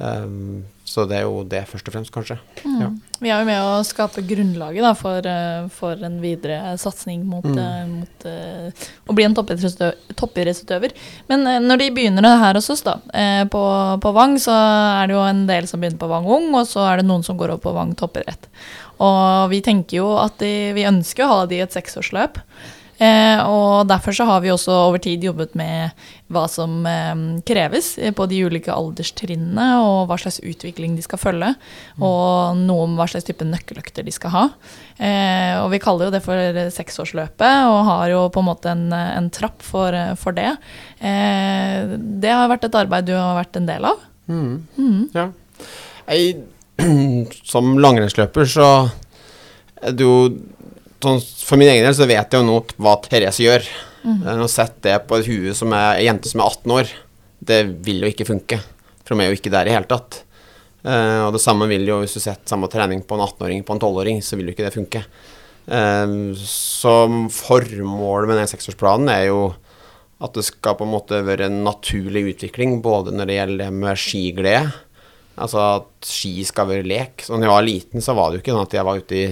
Um, så det er jo det først og fremst, kanskje. Mm. Ja. Vi er jo med å skape grunnlaget da, for, eh, for en videre satsing mot, Mm. eh, mot uh, å bli en toppidrettsutø- toppidrettsutøver. Men uh, når de begynner det her hos oss, da, uh, på, på Vang, så er det jo en del som begynner på Vang ung, og så er det noen som går opp på Vang toppidrett. Og vi tenker jo at de, vi ønsker å ha de i et seksårsløp. Eh, og derfor så har vi også over tid jobbet med hva som eh, kreves på de ulike alderstrinnene, og hva slags utvikling de skal følge, og noe om hva slags type nøkkeløkter de skal ha. Eh, og vi kaller jo det for seksårsløpet, og har jo på en måte en, en trapp for, for det. Eh, det har vært et arbeid du har vært en del av. Mm. Mm. Ja. Jeg, som langrennsløper så er det jo For min egen del så vet jeg jo nå hva Therese gjør. Mm. Å sette det på et hue som er ei jente som er 18 år, det vil jo ikke funke. For de er jo ikke der i hele tatt. Uh, og det samme vil jo hvis du setter samme trening på en 18-åring på en 12-åring, så vil jo ikke det funke. Uh, så formålet med den seksårsplanen er jo at det skal på en måte være en naturlig utvikling, både når det gjelder det med skiglede, altså at ski skal være lek. Så når jeg var liten, så var det jo ikke sånn at jeg var ute i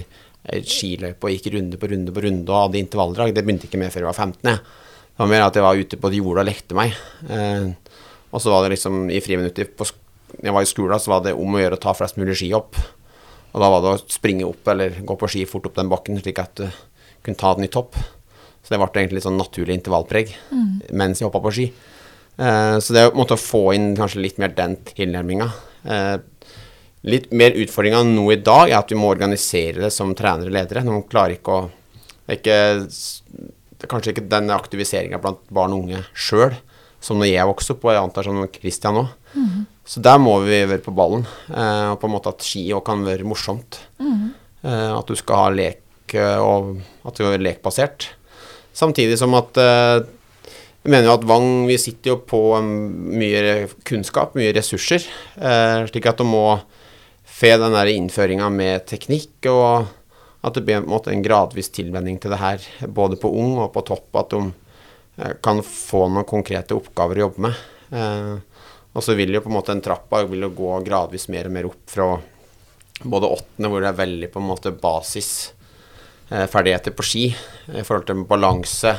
skiløype og gikk runde på runde på runde og hadde intervalldrag. Det begynte ikke med før jeg var 15. Jeg. Det var mer at jeg var ute på jorda og lekte meg. Eh, og så var det liksom i friminuttet på jeg var i skolen, så var det om å gjøre å ta flest mulig ski opp. Og da var det å springe opp eller gå på ski fort opp den bakken, slik at du kunne ta den i topp. Så det ble egentlig litt sånn naturlig intervallpreg mens jeg hoppa på ski. Eh, så det å få inn kanskje litt mer den tilnærminga. Eh, litt mer utfordringa nå i dag er at vi må organisere det som trenere og ledere. Når man klarer ikke å Det er, ikke, det er kanskje ikke den aktiviseringa blant barn og unge sjøl som når jeg vokste opp, og jeg antar som Christian òg. Så der må vi være på ballen. Eh, og på en måte at ski òg kan være morsomt. Eh, at du skal ha lek, eh, og at det er lekbasert. Samtidig som at eh, jeg mener jo at Vang vi sitter jo på um, mye kunnskap, mye ressurser. Eh, slik at du må fe den innføringa med teknikk, og at det blir en, måte en gradvis tilvenning til det her, både på ung og på topp. At de eh, kan få noen konkrete oppgaver å jobbe med. Eh, og så vil jo på en måte en trappa vil jo gå gradvis mer og mer opp fra både åttende, hvor det er veldig på en måte basisferdigheter på ski i forhold til balanse,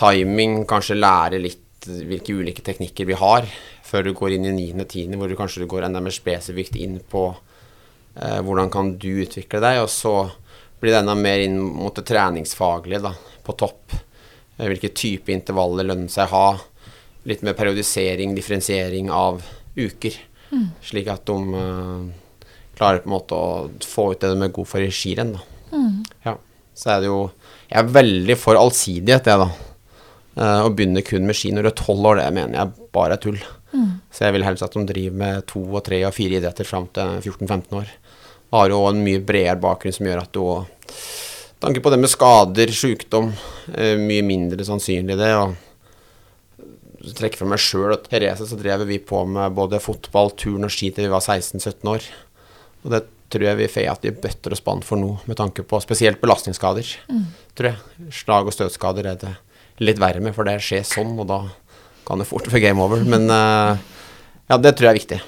timing, kanskje lære litt hvilke ulike teknikker vi har, før du går inn i niende, tiende, hvor du kanskje går enda mer spesifikt inn på eh, hvordan kan du utvikle deg, og så blir det enda mer inn mot det treningsfaglige da, på topp. Eh, hvilke type intervaller lønner seg å ha. Litt mer periodisering, differensiering av uker. Slik at de eh, klarer på en måte å få ut det de er gode for i skirenn. Da. Ja. Så er det jo Jeg er veldig for allsidighet, jeg, da. Eh, å begynne kun med ski når du er tolv år, det mener jeg bare er tull. Så jeg vil helst at de driver med to og tre og fire idretter fram til 14-15 år. Har jo en mye bredere bakgrunn som gjør at du òg Tanke på det med skader, sykdom, eh, mye mindre sannsynlig det. og trekker fra meg sjøl i Therese, så drev vi på med både fotball, turn og ski til vi var 16-17 år. Og det tror jeg vi får at vi bøtter og spann for nå, med tanke på spesielt belastningsskader. Tror jeg. Slag- og støtskader er det litt verre med, for det skjer sånn, og da kan det fort være game over. Men eh, ja, det tror jeg er viktig.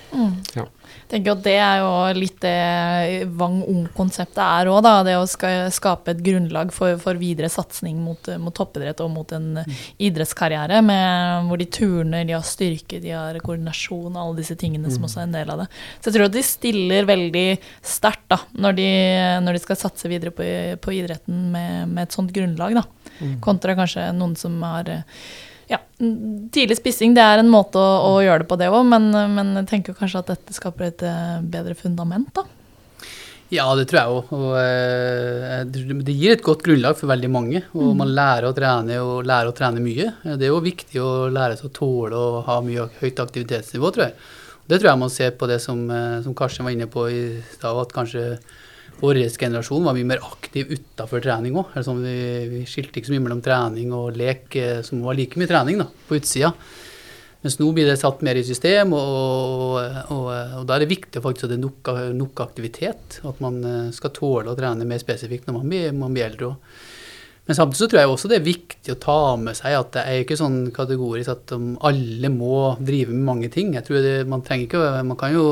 Ja. Jeg tenker at Det er jo litt det Vang Ung-konseptet er òg. Det å skape et grunnlag for, for videre satsing mot, mot toppidrett og mot en idrettskarriere. Med, hvor de turner, de har styrke, de har koordinasjon, alle disse tingene som også er en del av det. Så jeg tror at de stiller veldig sterkt når de, når de skal satse videre på, på idretten med, med et sånt grunnlag. da. Kontra kanskje noen som har ja, tidlig spissing det er en måte å, å gjøre det på, det òg, men, men jeg tenker kanskje at dette skaper et eh, bedre fundament, da. Ja, det tror jeg òg. Og eh, det gir et godt grunnlag for veldig mange. Og man lærer å trene og lærer å trene mye. Det er jo viktig å lære seg å tåle å ha mye høyt aktivitetsnivå, tror jeg. Det tror jeg man ser på det som, eh, som Karsten var inne på i stad, at kanskje vår generasjon var mye mer aktiv utafor trening òg. Altså, vi, vi skilte ikke så mye mellom trening og lek, eh, som var like mye trening da, på utsida. Mens nå blir det satt mer i system, og, og, og da er det viktig faktisk at det er nok, nok, aktivitet. At man eh, skal tåle å trene mer spesifikt når man blir, man blir eldre. Men samtidig så tror jeg også det er viktig å ta med seg at det er ikke sånn kategorisk at alle må drive med mange ting. Jeg tror det, man trenger ikke Man kan jo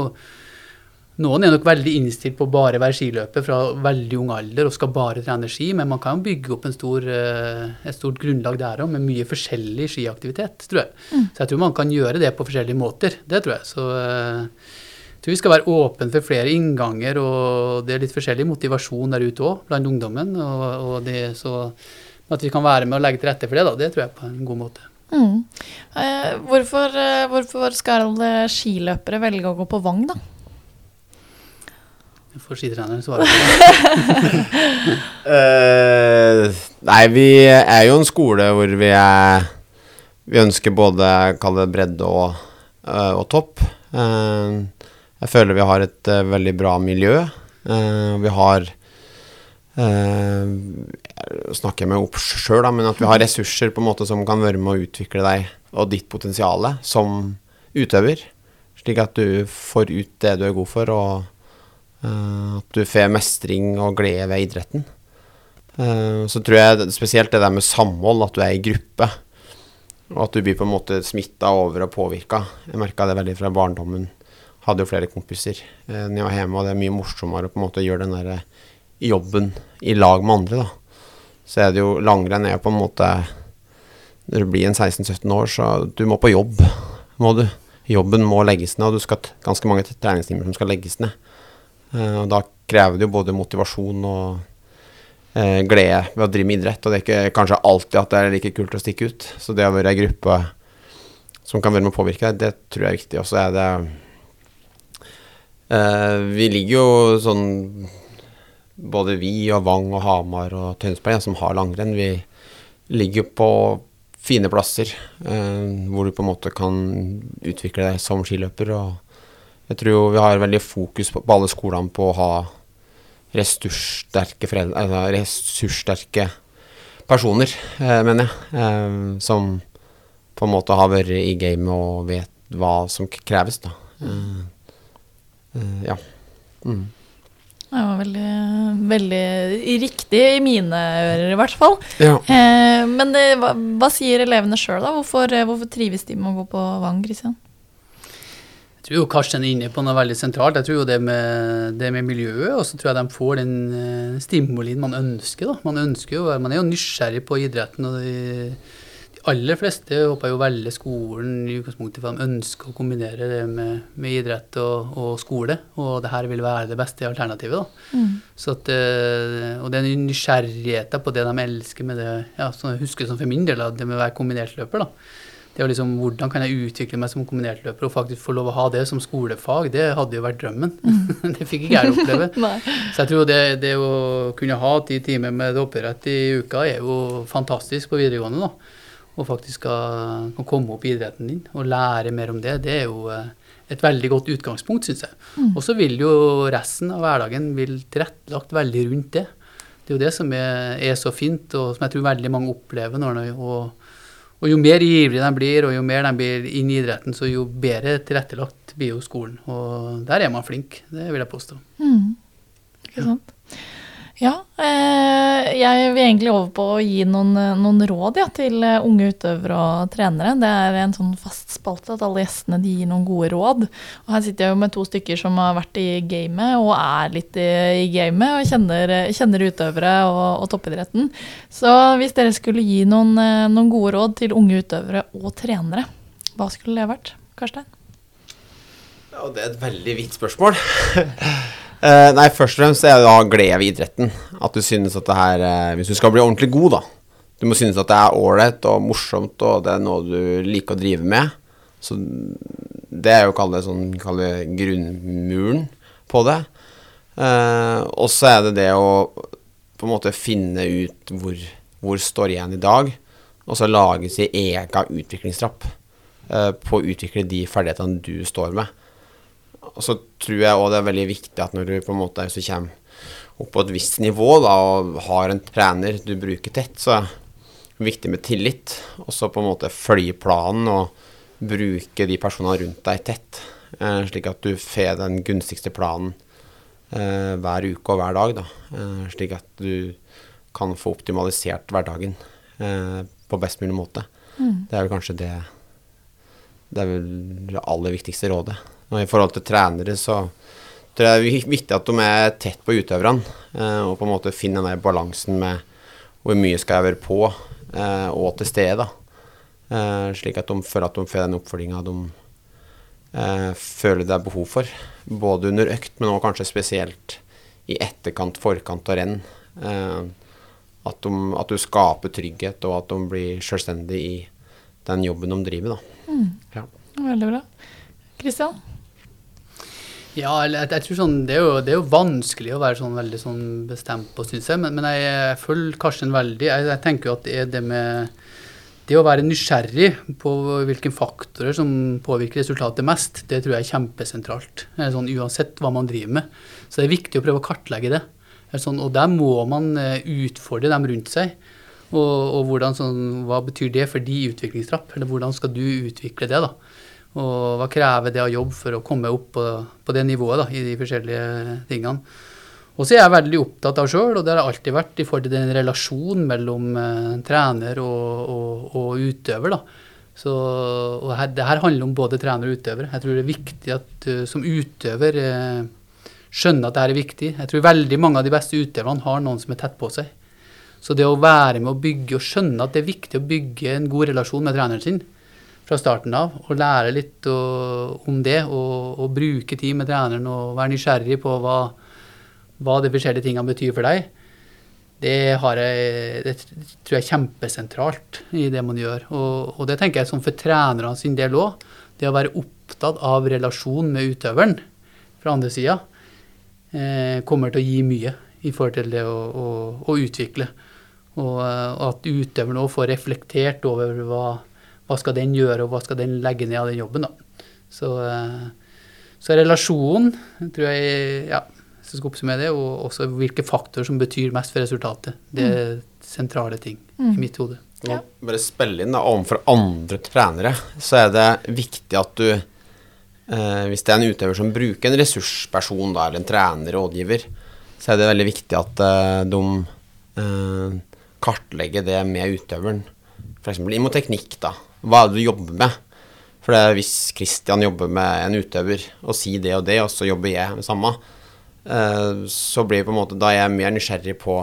noen er nok veldig innstilt på å bare være skiløper fra veldig ung alder og skal bare trene ski, men man kan bygge opp stor, eh, et stort grunnlag der òg, med mye forskjellig skiaktivitet, tror jeg. Mm. Så jeg tror man kan gjøre det på forskjellige måter. Det tror jeg. Så eh, jeg tror vi skal være åpne for flere innganger, og det er litt forskjellig motivasjon der ute òg, blant ungdommen. Og, og det, så at vi kan være med og legge til rette for det, da, det tror jeg på en god måte. Mm. Eh, hvorfor, eh, hvorfor skal skiløpere velge å gå på Vang, da? Får skitreneren svare på det. uh, nei, vi er jo en skole hvor vi er Vi ønsker både kalle det bredde og, uh, og topp. Uh, jeg føler vi har et veldig bra miljø. vi har snakker jeg meg opp sjøl, men at vi har ressurser på en måte som kan være med å utvikle deg og ditt potensial som utøver. Slik at du får ut det du er god for, og at du får mestring og glede ved idretten. Eh, så tror jeg spesielt det der med samhold, at du er i gruppe. Og at du blir på en måte smitta over og påvirka. Jeg merka det veldig fra barndommen. Hadde jo flere kompiser eh, når jeg var hjemme, og det er mye morsommere å på en måte gjøre den der jobben i lag med andre, da. Så er det jo langrenn er jo på en måte Når du blir en 16-17 år, så du må på jobb, må du. Jobben må legges ned, og du skal ganske mange treningstimer som skal legges ned. Eh, og da krever det jo både motivasjon og eh, glede ved å drive med idrett. Og det er ikke kanskje alltid at det er like kult å stikke ut. Så det å være ei gruppe som kan være med å påvirke deg, det tror jeg er viktig. Og så er det eh, Vi ligger jo sånn Både vi og Vang og Hamar og Tønsberg som har langrenn, vi ligger på fine plasser hvor du på en måte kan utvikle deg som skiløper. og jeg tror vi har veldig fokus på, på alle skolene på å ha ressurssterke, foreldre, altså ressurssterke personer, eh, mener jeg. Eh, som på en måte har vært i gamet og vet hva som kreves, da. Eh, eh ja. Mm. Det var veldig, veldig riktig i mine ører, i hvert fall. Ja. Eh, men det, hva, hva, sier elevene sjøl, da? Hvorfor, hvorfor, trives de med å gå på Vang, Kristian? Jeg tror jo Karsten er inne på noe veldig sentralt. Jeg tror jo det med, det med miljøet, og så tror jeg de får den uh, stimulien man ønsker. da. Man ønsker jo, man er jo nysgjerrig på idretten. og de, de aller fleste håper jo velger skolen i utgangspunktet for de ønsker å kombinere det med, med idrett og, og, skole. Og det her vil være det beste alternativet. da. Mm. Så at, uh, og den nysgjerrigheten på det de elsker med det ja, så jeg husker som for min del, det med å være kombinertløper. da det var liksom, Hvordan kan jeg utvikle meg som kombinertløper og faktisk få lov å ha det som skolefag? Det hadde jo vært drømmen. Mm. det fikk ikke jeg oppleve. så jeg tror det, det, å kunne ha ti timer med toppidrett i uka er jo fantastisk på videregående. da. Og faktisk kan komme opp i idretten din og lære mer om det. Det er jo eh, et veldig godt utgangspunkt, syns jeg. Mm. Og så vil jo resten av hverdagen vil tilrettelagt veldig rundt det. Det er jo det som er, er, så fint, og som jeg tror veldig mange opplever når de, og og jo mer ivrige de blir, og jo mer de blir inn i idretten, så jo bedre tilrettelagt blir jo skolen. Og der er man flink, det vil jeg påstå. Mm. Ikke sant. Ja, eh, jeg vil egentlig over på å gi noen, noen råd ja, til eh, unge utøvere og trenere. Det er en sånn fast spalte at alle gjestene gir noen gode råd. Og her sitter jeg jo med to stykker som har vært i gamet og er litt i, i gamet og kjenner, kjenner utøvere og, og, toppidretten. Så hvis dere skulle gi noen, eh, noen gode råd til unge utøvere og trenere, hva skulle det vært? Karstein? Ja, det er et veldig vidt spørsmål. Uh, nei, først og fremst er det da glede ved idretten. At du synes at det her uh, Hvis du skal bli ordentlig god, da. Du må synes at det er ålreit og morsomt, og det er noe du liker å drive med. Så det er jo å kalle det sånn kalle grunnmuren på det. Uh, og så er det det å på en måte finne ut hvor, hvor står igjen i dag, og så lage sin egen utviklingstrapp på å utvikle de ferdighetene du står med. Og så tror jeg òg det er veldig viktig at når du på en måte så kommer opp på et visst nivå da, og har en trener du bruker tett, så er det viktig med tillit. Og så på en måte følge planen og bruke de personene rundt deg tett, eh, slik at du får den gunstigste planen eh, hver uke og hver dag. Da. Eh, slik at du kan få optimalisert hverdagen eh, på best mulig måte. Mm. Det er vel kanskje det Det er vel det aller viktigste rådet. Og I forhold til trenere så tror jeg det er viktig at de er tett på utøverne, eh, og på en måte finner den der balansen med hvor mye skal jeg være på, eh, og til stede. da. Eh, slik at de føler at de får den oppfølginga de føler det er behov for. Både under økt, men også kanskje spesielt i etterkant, forkant av renn. At, de, at du skaper trygghet, og at de blir selvstendige i den jobben de driver. med. Mm. Ja. Veldig bra. Kristian? Ja, jeg, jeg tror sånn, det er, jo, det er jo vanskelig å være sånn veldig sånn bestemt på, syns jeg. Men, men jeg følger Karsten veldig. Jeg, jeg tenker jo at det er det med det å være nysgjerrig på hvilke faktorer som påvirker resultatet mest, det tror jeg er kjempesentralt. Sånn, uansett hva man driver med. Så det er viktig å prøve å kartlegge det. Sånn, og der må man eh, utfordre dem rundt seg. Og, og hvordan, sånn, hva betyr det for de utviklingstrapp? Eller hvordan skal du utvikle det? da? Og hva krever det av jobb for å komme opp på, på det nivået da, i de forskjellige tingene. Og så er jeg veldig opptatt av sjøl, og det har jeg alltid vært, i forhold til den relasjonen mellom eh, trener og, og, og utøver. da. Så, og her, det her handler om både trener og utøver. Jeg tror det er viktig at du som utøver eh, skjønner at det her er viktig. Jeg tror veldig mange av de beste utøverne har noen som er tett på seg. Så det å være med å bygge og skjønne at det er viktig å bygge en god relasjon med treneren sin fra starten av, og lære litt og, om det, og, og, bruke tid med treneren og være nysgjerrig på hva, hva de forskjellige tingene betyr for deg, det, jeg, det tror jeg er kjempesentralt i det man gjør. Og, og det tenker jeg som for trenerne sin del òg. Det å være opptatt av relasjon med utøveren fra andre sida eh, kommer til å gi mye i forhold til det å, å, å utvikle. Og, og at utøveren òg får reflektert over hva, hva skal den gjøre, og hva skal den legge ned av den jobben. da. Så, så relasjonen tror jeg ja, hvis jeg skal oppsummere det, og også hvilke faktorer som betyr mest for resultatet. Det er sentrale ting Mm. i mitt hode. Ja. Bare spille inn da, overfor andre trenere, så er det viktig at du eh, Hvis det er en utøver som bruker en ressursperson, da, eller en trener, rådgiver, så er det veldig viktig at eh, de eh, kartlegger det med utøveren. F.eks. inn mot teknikk, da. Hva er det du jobber med? For det hvis Christian jobber med en utøver og sier det og det, og så jobber jeg med samme, eh, så blir på en måte, da er jeg mer nysgjerrig på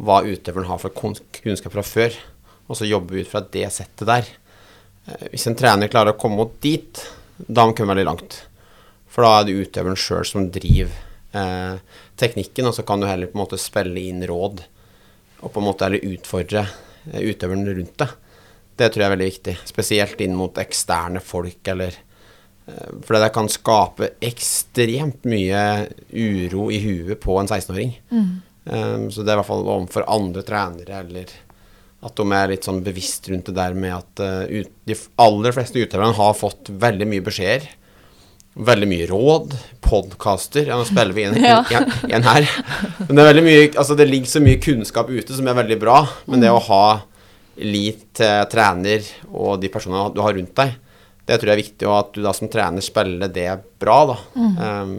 hva utøveren har for kunnskap fra før, og så jobbe ut fra det settet der. Eh, hvis en trener klarer å komme opp dit, da har man kommet veldig langt. For da er det utøveren sjøl som driver eh, teknikken, og så kan du heller på en måte spille inn råd, og på en måte eller utfordre eh, utøveren rundt det. Det tror jeg er veldig viktig, spesielt inn mot eksterne folk, eller eh, For det kan skape ekstremt mye uro i huet på en 16-åring. Mm. Um, så det er i hvert fall overfor andre trenere, eller at de er litt sånn bevisst rundt det der med at uh, ut, de aller fleste utøverne har fått veldig mye beskjeder. Veldig mye råd, podkaster Ja, nå spiller vi inn Ja. en, en her. Men det er mye Altså, det ligger så mye kunnskap ute som er veldig bra, men det å ha lit til trener og de personene du har rundt deg, det tror jeg er viktig, og at du da som trener spiller det bra, da. Um,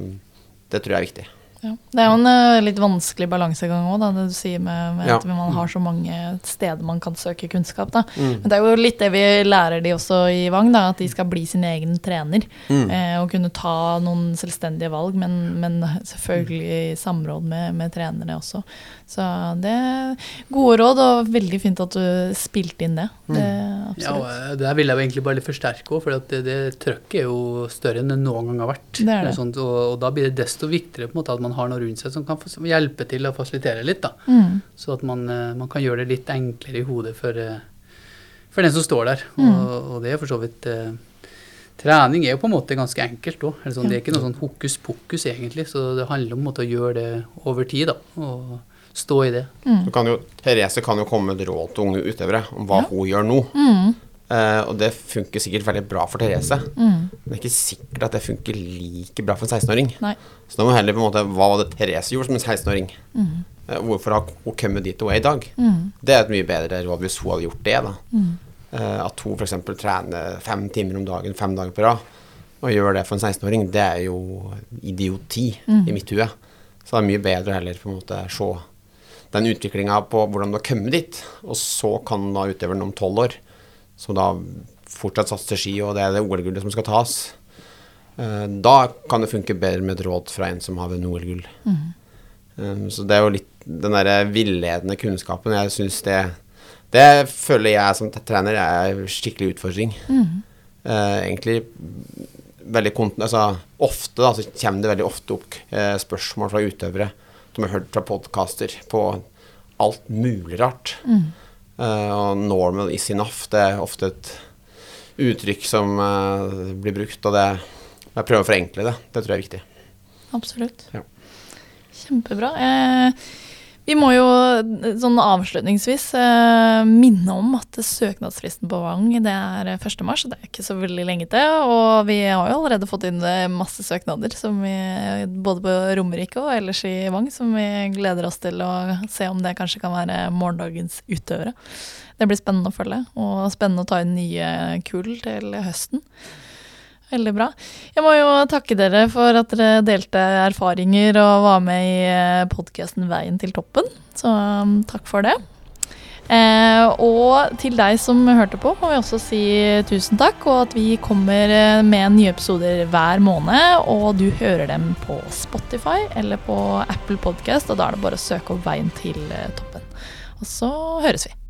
det tror jeg er viktig. Ja. Det er jo en uh, litt vanskelig balansegang òg, det du sier med, med Ja. at man har så mange steder man kan søke kunnskap. Da. Mm. Men det er jo litt det vi lærer de også i Vang, da, at de skal bli sin egen trener. Mm. Eh, og kunne ta noen selvstendige valg, men, men selvfølgelig i samråd med, med trenere også. Så det er gode råd, og veldig fint at du spilte inn det. Mm. det Ja, absolutt. eh, det her vil jeg jo egentlig bare litt forsterke òg, for det, det trøkket er jo større enn det noen gang har vært. Det er det. Sånt, og, og da blir det desto viktigere på en måte at man har noe rundt seg som kan hjelpe til å fasilitere litt. da. Mm. Så at man, eh, man kan gjøre det litt enklere i hodet for, eh, for den som står der. Mm. Og, og det er for så vidt eh, Trening er jo på en måte ganske enkelt òg. Sånn, det er ikke noe sånn hokus pokus egentlig. Så det handler om måte å gjøre det over tid, da. Og stå i det. Mm. Så kan jo, Therese kan jo komme med råd til unge utøvere om hva Ja. hun gjør nå. Mm. Eh, og det funker sikkert veldig bra for Therese. Mm. Men det er ikke sikkert at det funker like bra for en 16-åring. Så da må heller på en måte Hva var det Therese gjorde som en 16-åring? Mm. Uh, hvorfor har hun kommet dit hun er i dag? Mm. Det er et mye bedre råd hvis hun hadde gjort det. da. Mm. Eh, at hun f.eks. trener fem timer om dagen fem dager på rad, og gjør det for en 16-åring, det er jo idioti Mm. i mitt hue. Så det er mye bedre heller på en måte se den utviklinga på hvordan du har kommet dit, og så kan da utøveren om tolv år, som da fortsatt satser ski, og det er det OL-gullet som skal tas, eh, da kan det funke bedre med et råd fra en som har vunnet OL-gull. Um, så det er jo litt den derre villedende kunnskapen. Jeg syns det Det føler jeg som trener er skikkelig utfordring. Eh, egentlig veldig altså, Ofte da, så kommer det veldig ofte opp spørsmål fra utøvere som har hørt fra podkaster på alt mulig rart. Eh, og 'normal is enough' det er ofte et uttrykk som eh, blir brukt, og det jeg prøver å forenkle det. Det tror jeg er viktig. Absolutt. Ja. Kjempebra. Eh, vi må jo eh, sånn avslutningsvis eh, minne om at søknadsfristen på Vang det er 1. mars. Det er ikke så veldig lenge til. Og vi har jo allerede fått inn eh, masse søknader, vi, både på Romerike og ellers i Vang, som vi gleder oss til å se om det kanskje kan være morgendagens utøvere. Det blir spennende å følge, og spennende å ta inn nye kull til høsten. Veldig bra. Jeg må jo takke dere for at dere delte erfaringer og var med i podkasten Veien til toppen. Så um, takk for det. Eh, og til deg som hørte på, må vi også si tusen takk, og at vi kommer eh, med nye episoder hver måned. Og du hører dem på Spotify eller på Apple Podcast, og da er det bare å søke opp Veien til eh, toppen. Og så høres vi.